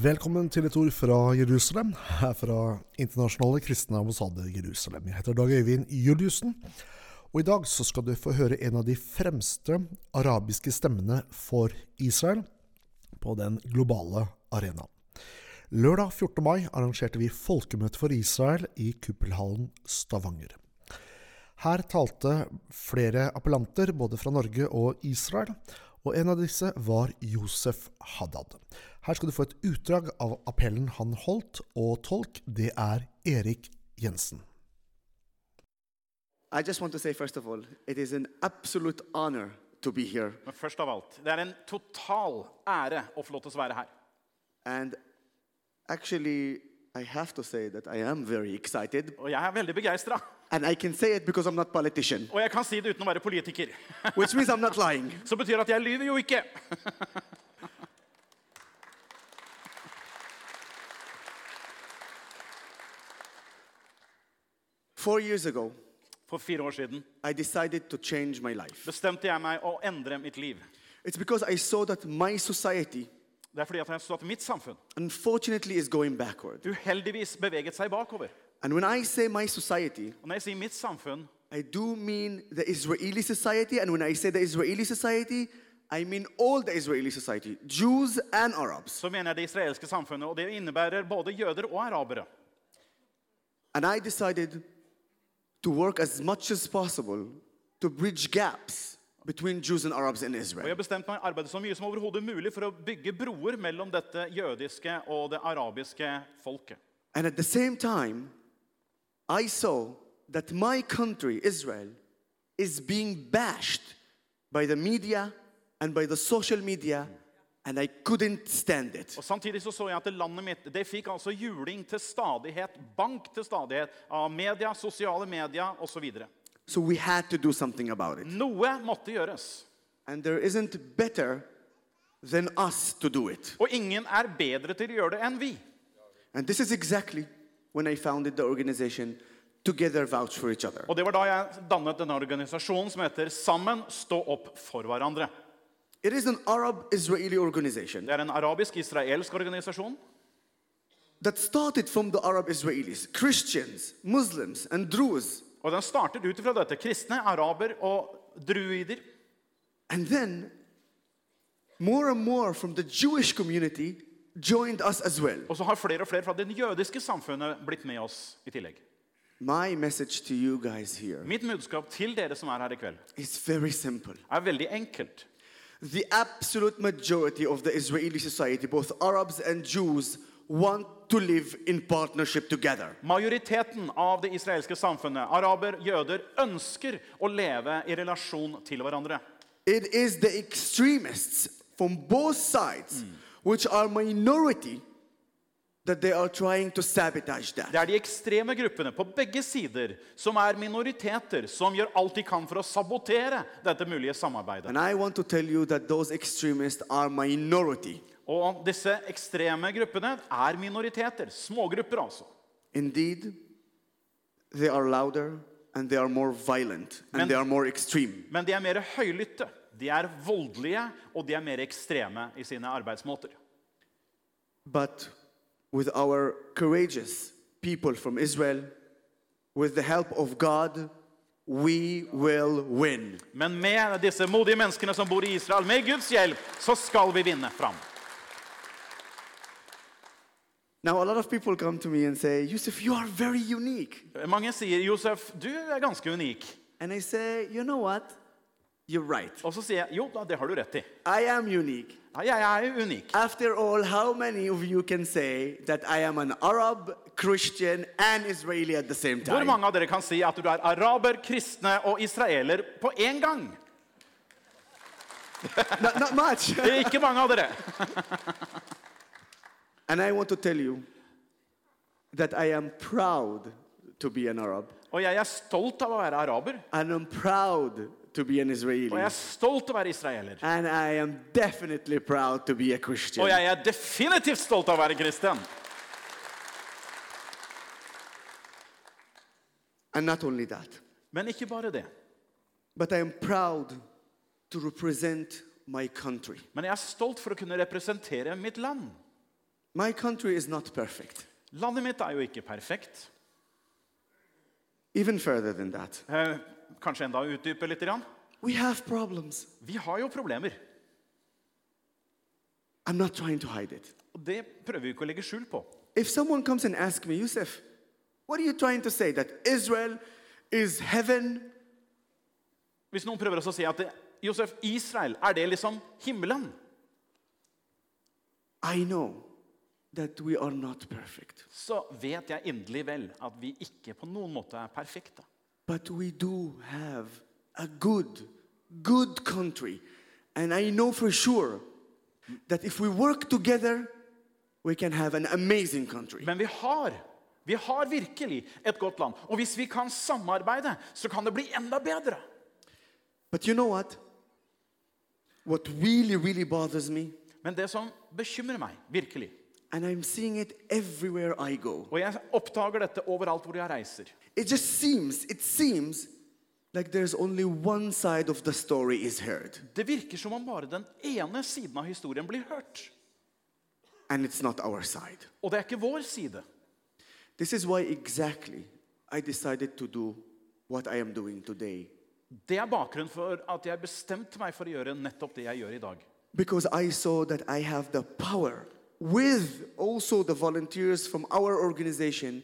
Velkommen til et ord fra Jerusalem, her fra Internasjonale kristne ambassade Jerusalem. Jeg heter Dag Øyvind Juliussen, og i dag så skal du få høre en av de fremste arabiske stemmene for Israel på den globale arena. Lørdag 14. mai arrangerte vi folkemøte for Israel i Kuppelhallen Stavanger. Her talte flere appellanter både fra Norge og Israel, og en av disse var Josef Haddad. Her skal du få et utdrag av appellen han holdt, og tolk det er Erik Jensen. I just want to say, first of all, it is an absolute honor to be here. Men først av alt, det er en total ære å få lov til å være her. And actually, I have to say that I am very excited. Og jeg er veldig begeistra. And I can say it because I'm not politician, Og jeg kan si det uten å være politiker. which means I'm not lying. Så betyr at jeg lyver jo ikke. Four years ago, For fire år siden I decided to change my life. bestemte jeg meg å endre mitt liv. It's because I saw that my society, Det er fordi at jeg så at mitt samfunn unfortunately, is going backward. uheldigvis beveget seg bakover. And when I say my society, Og når jeg sier mitt samfunn, I do mean the Israeli society. And when I say the Israeli society, I mean all the Israeli society, Jews and Arabs. så mener jeg det israelske samfunnet. Og det innebærer både jøder og arabere. And I decided to work as much as possible to bridge gaps between Jews and Arabs in Og Israel. jeg bestemte meg å arbeide så mye som overhodet mulig for å bygge broer mellom dette jødiske og det arabiske folket. And at the same time, I saw that my country, Israel, is being bashed by the media and by the social media, and I couldn't stand it. Og Samtidig så, så jeg at landet mitt det fikk altså juling til stadighet, bank til stadighet, av media, sosiale medier osv. So we had to do something about it. Noe måtte gjøres. And there isn't better than us to do it. Og ingen er bedre til å gjøre det enn vi. And this is exactly when I founded the organization Together Vouch for Each Other. Og Det var da jeg dannet denne organisasjonen som heter Sammen stå opp for hverandre. It is an Arab Israeli organization Det er en arabisk-israelsk organisasjon that started from the Arab Israelis, Christians, Muslims, and Druze. Og den startet ut ifra dette. Kristne, araber og druider. And then more and more from the Jewish community joined us as well. Og så har flere og flere fra det jødiske samfunnet blitt med oss i tillegg. My message to you guys here Mitt budskap til dere som er her i kveld, is very simple. er veldig enkelt. The absolute majority of the Israeli society, both Arabs and Jews, want to live in partnership together. Majoriteten av det israelske samfunnet, araber, jøder, ønsker å leve i relasjon til hverandre. It is the extremists from both sides, which are minority, that they are trying to sabotage that. Det er de ekstreme gruppene på begge sider som er minoriteter, som gjør alt de kan for å sabotere dette mulige samarbeidet. And I want to tell you that those extremists are minority. Og disse ekstreme gruppene er minoriteter. Smågrupper, altså. Indeed, they are louder and they are more violent and Men- they are more extreme. Men de er mer høylytte, de er voldelige, og de er mer ekstreme i sine arbeidsmåter. But with our courageous people from Israel, with the help of God, we will win. Men med disse modige menneskene som bor i Israel, med Guds hjelp, så skal vi vinne fram. Now, a lot of people come to me and say, Yusuf, you are very unique. Mange sier, 'Josef, du er ganske unik'. And I say, you know what? You're right. Og så sier jeg, 'Jo da, det har du rett i'. I am unique. Jeg er unik. After all, how many of you can say that I am an Arab, Christian, and Israeli at the same Hvor time? mange av dere kan si at du er araber, kristne og israeler på én gang? not, not much. Er ikke mange av dere. and I want to tell you that I am proud to be an Arab, Og jeg er stolt av å være araber. and I'm proud to be an Israeli, Og jeg er stolt å være israeler. and I am definitely proud to be a Christian. Og jeg er definitivt stolt av å være kristen. And not only that, Men ikke bare det. but I am proud to represent my country. Men jeg er stolt for å kunne representere mitt land. My country is not perfect. Landet mitt er jo ikke perfekt. Even further than that, Eh, kanskje enda utdype litt. We have problems. Vi har jo problemer. I'm not trying to hide it. Og det prøver vi ikke å legge skjul på. If someone comes and asks me, Yusuf, what are you trying to say? That Israel is heaven? Hvis noen prøver å si at det, Josef, Israel, er det liksom himmelen? I know that we are not perfect, Så vet jeg inderlig vel at vi ikke på noen måte er perfekte. But we do have a good, good country. And I know for sure that if we work together, we can have an amazing country. Men vi har, vi har virkelig et godt land. Og hvis vi kan samarbeide, så kan det bli enda bedre. But you know what? What really, really bothers me, Men det som bekymrer meg, virkelig, and I'm seeing it everywhere I go, og jeg oppdager dette overalt hvor jeg reiser it just seems, it seems like there's only one side of the story is heard, Det virker som om bare den ene siden av historien blir hørt. and it's not our side. Og det er ikke vår side. This is why exactly I decided to do what I am doing today. Det er bakgrunnen for at jeg bestemte meg for å gjøre nettopp det jeg gjør i dag. Because I saw that I have the power, with also the volunteers from our organization,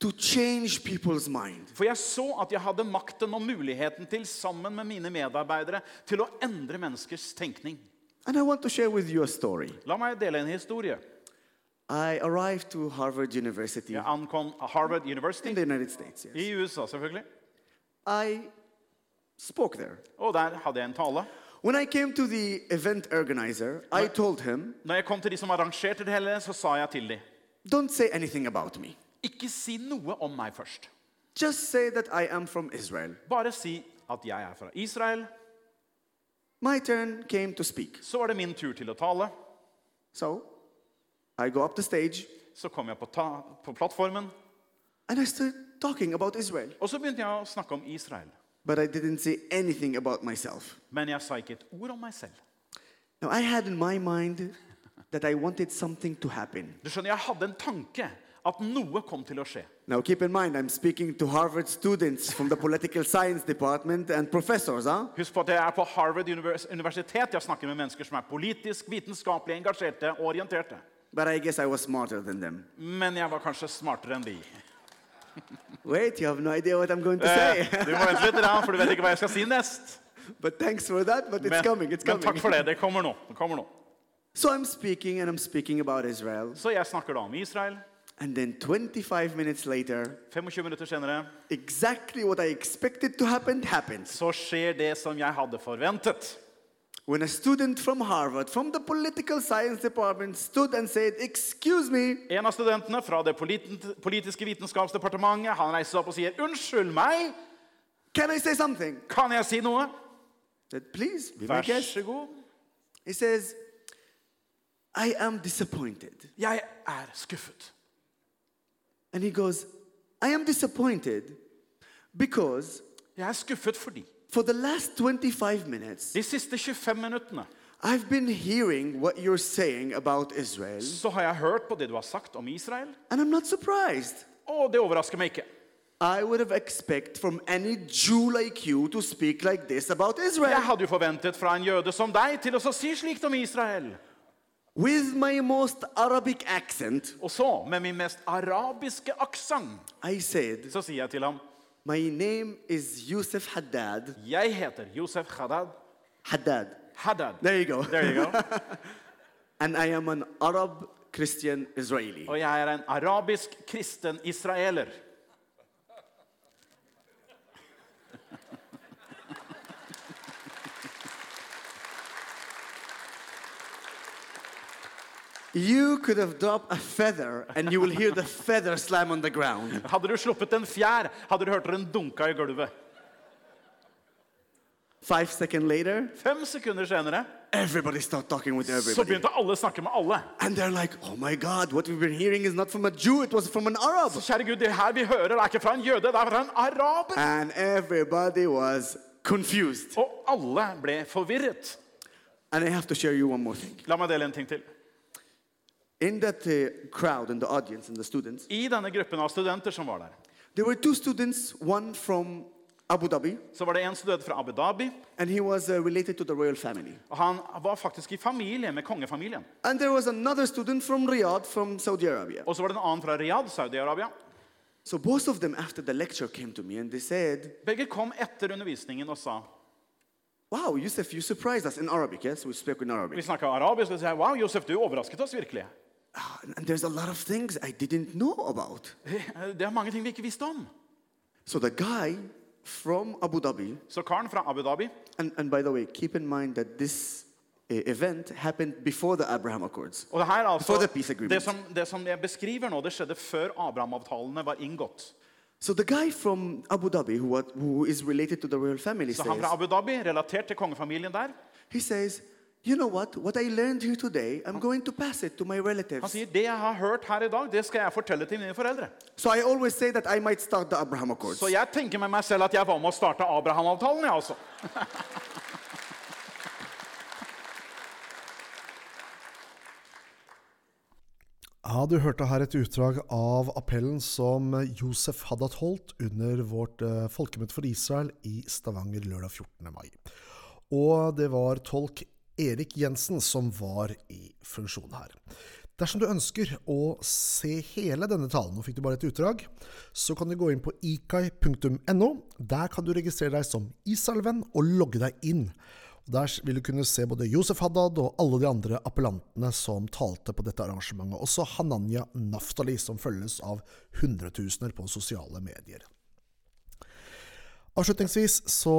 to change people's mind. For jeg så at jeg hadde makten og muligheten til, sammen med mine medarbeidere, til å endre menneskers tenkning. And I want to share with you a story. La meg dele en historie. I arrived to Harvard University Jeg ankom Harvard in the United States. Yes. i USA, selvfølgelig. I spoke there. Og der hadde jeg en tale. When I came to the event organizer, I told him, Når jeg kom til de som arrangerte det hele, så sa jeg til dem Don't say anything about me. ikke si noe om meg først. Just say that I am from Israel. Bare si at jeg er fra Israel. My turn came to speak. Så var det min tur til å tale. So I go up the stage Så kom jeg på, ta på plattformen, and I started talking about Israel. og så begynte jeg å snakke om Israel. But I didn't say anything about myself. Men jeg sa ikke et ord om meg selv. Now, I had in my mind that I wanted something to happen. Du skjønner, Jeg hadde en tanke at noe kom til å skje. Now, keep in mind, I'm speaking to Harvard students from the political science department and professors, huh? Husk på at jeg er på Harvard univers universitet. Jeg snakker med mennesker som er politisk, vitenskapelig engasjerte og orienterte. But I guess I was smarter than them. Men jeg var kanskje smartere enn de. Wait, you have no idea what I'm going to Eh, say. du må vente litt, da, for du vet ikke hva jeg skal si nest. but thanks for that, but it's Men, coming, it's men coming. takk for det. Det kommer nå. Det kommer nå. So I'm speaking and I'm speaking about Israel. Så jeg snakker da om Israel. And then 25 minutes later, 25 minutter senere exactly what I expected to happen happened. så skjer det som jeg hadde forventet. When a student from Harvard, from the political science department, stood and said, Excuse me, En av studentene fra det polit- politiske vitenskapsdepartementet han reiser seg opp og sier 'Unnskyld meg, can I say something? kan jeg si noe?' Said, Please, Vær så god. He says, I am disappointed. Jeg er skuffet. And he goes, I am disappointed because Jeg er skuffet fordi for the last 25 minutes, de siste 25 minuttene I've been hearing what you're saying about Israel, så har jeg hørt på det du har sagt om Israel, and I'm not surprised. og det overrasker meg ikke. I would have expected from any Jew like you to speak like this about Jeg Israel. hadde jo forventet fra en jøde som deg til å så si slikt om Israel. With my most Arabic accent, Og så, med min mest arabiske aksent, I said, så sier jeg til ham My name is Yusuf Haddad. Jeg heter Josef Haddad. Haddad. Haddad. There you go. There you go. And I am an Arab Christian Israeli. Og jeg er en arabisk kristen israeler. You could have dropped a feather and you will hear the feather slam on the ground. Hadde du sluppet en fjær, hadde du hørt den dunka i gulvet. Five seconds later, Fem sekunder senere everybody start talking with så everybody. begynte alle å snakke med alle. And they're like, oh my God, what we've been hearing is not from a Jew, it was from an Arab. Så kjære Gud, det her vi hører, er ikke fra en jøde, det er fra en araber. And everybody was confused. Og alle ble forvirret. And I have to share you one more thing. La meg dele en ting til. In that uh, crowd, in the audience, and the students, I denne gruppen av studenter som var der, there were two students, one from Abu Dhabi, så var det en student fra Abu Dhabi. and he was uh, related to the royal family. og Han var faktisk i familie med kongefamilien. And there was another student from Riyadh, from Saudi Arabia. Og så var det en annen fra Riyadh, Saudi-Arabia. So both of them, after the lecture, came to me and they said, Begge kom etter undervisningen og sa Wow, Yusuf, you surprised us in Arabic, yes? We spoke in Arabic. Vi Arabic. snakka arabisk, og de sa wow, Josef, du overrasket oss virkelig. Ah, there's a lot of things I didn't know about. Det er mange ting vi ikke visste om. So the guy from Abu Dhabi, Så karen fra Abu Dhabi and, and by the way, keep in mind that this uh, event happened before the Abraham Accords. Og det her altså, Before the peace agreement. det som, det som jeg beskriver nå, det skjedde før Abraham-avtalene var inngått. So the guy from Abu Dhabi, who, who is related to the royal family, Så han fra Abu Dhabi, relatert til kongefamilien der, he says, you know what? What I learned here today, I'm going to pass it to my han relatives. sier det jeg har hørt her i dag, det skal jeg fortelle til mine foreldre. So I always say that I might start the Abraham Accords. Så jeg tenker med meg selv at jeg var med å starte Abraham-avtalen, jeg altså. Ja, Du hørte her et utdrag av appellen som Josef Haddad holdt under vårt eh, folkemøte for Israel i Stavanger lørdag 14. mai. Og det var tolk Erik Jensen som var i funksjon her. Dersom du ønsker å se hele denne talen, nå fikk du bare et utdrag, så kan du gå inn på ikai.no. Der kan du registrere deg som Israel-venn og logge deg inn. Der vil du kunne se både Josef Haddad og alle de andre appellantene som talte på dette arrangementet. Også Hananya Naftali, som følges av hundretusener på sosiale medier. Avslutningsvis så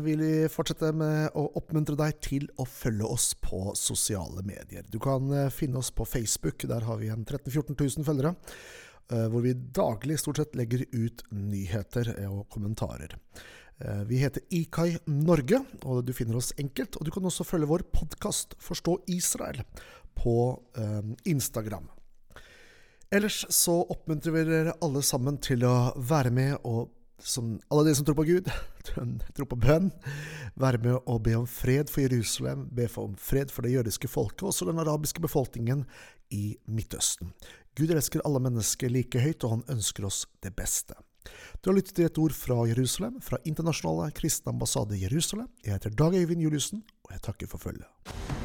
vil vi fortsette med å oppmuntre deg til å følge oss på sosiale medier. Du kan eh, finne oss på Facebook, der har vi en 13 000-14 000 følgere. eh, Hvor vi daglig stort sett legger ut nyheter eh, og kommentarer. Vi heter Ikai Norge, og du finner oss enkelt. Og du kan også følge vår podkast Forstå Israel på Instagram. Ellers så oppmuntrer vi dere alle sammen til å være med og som alle dere som tror på Gud, tror på bønn, være med å be om fred for Jerusalem, be om fred for det jødiske folket, også den arabiske befolkningen i Midtøsten. Gud elsker alle mennesker like høyt, og han ønsker oss det beste. Du har lyttet til et ord fra Jerusalem, fra Internasjonale kristne ambassade i Jerusalem. Jeg heter Dag Øyvind Juliussen, og jeg takker for følget.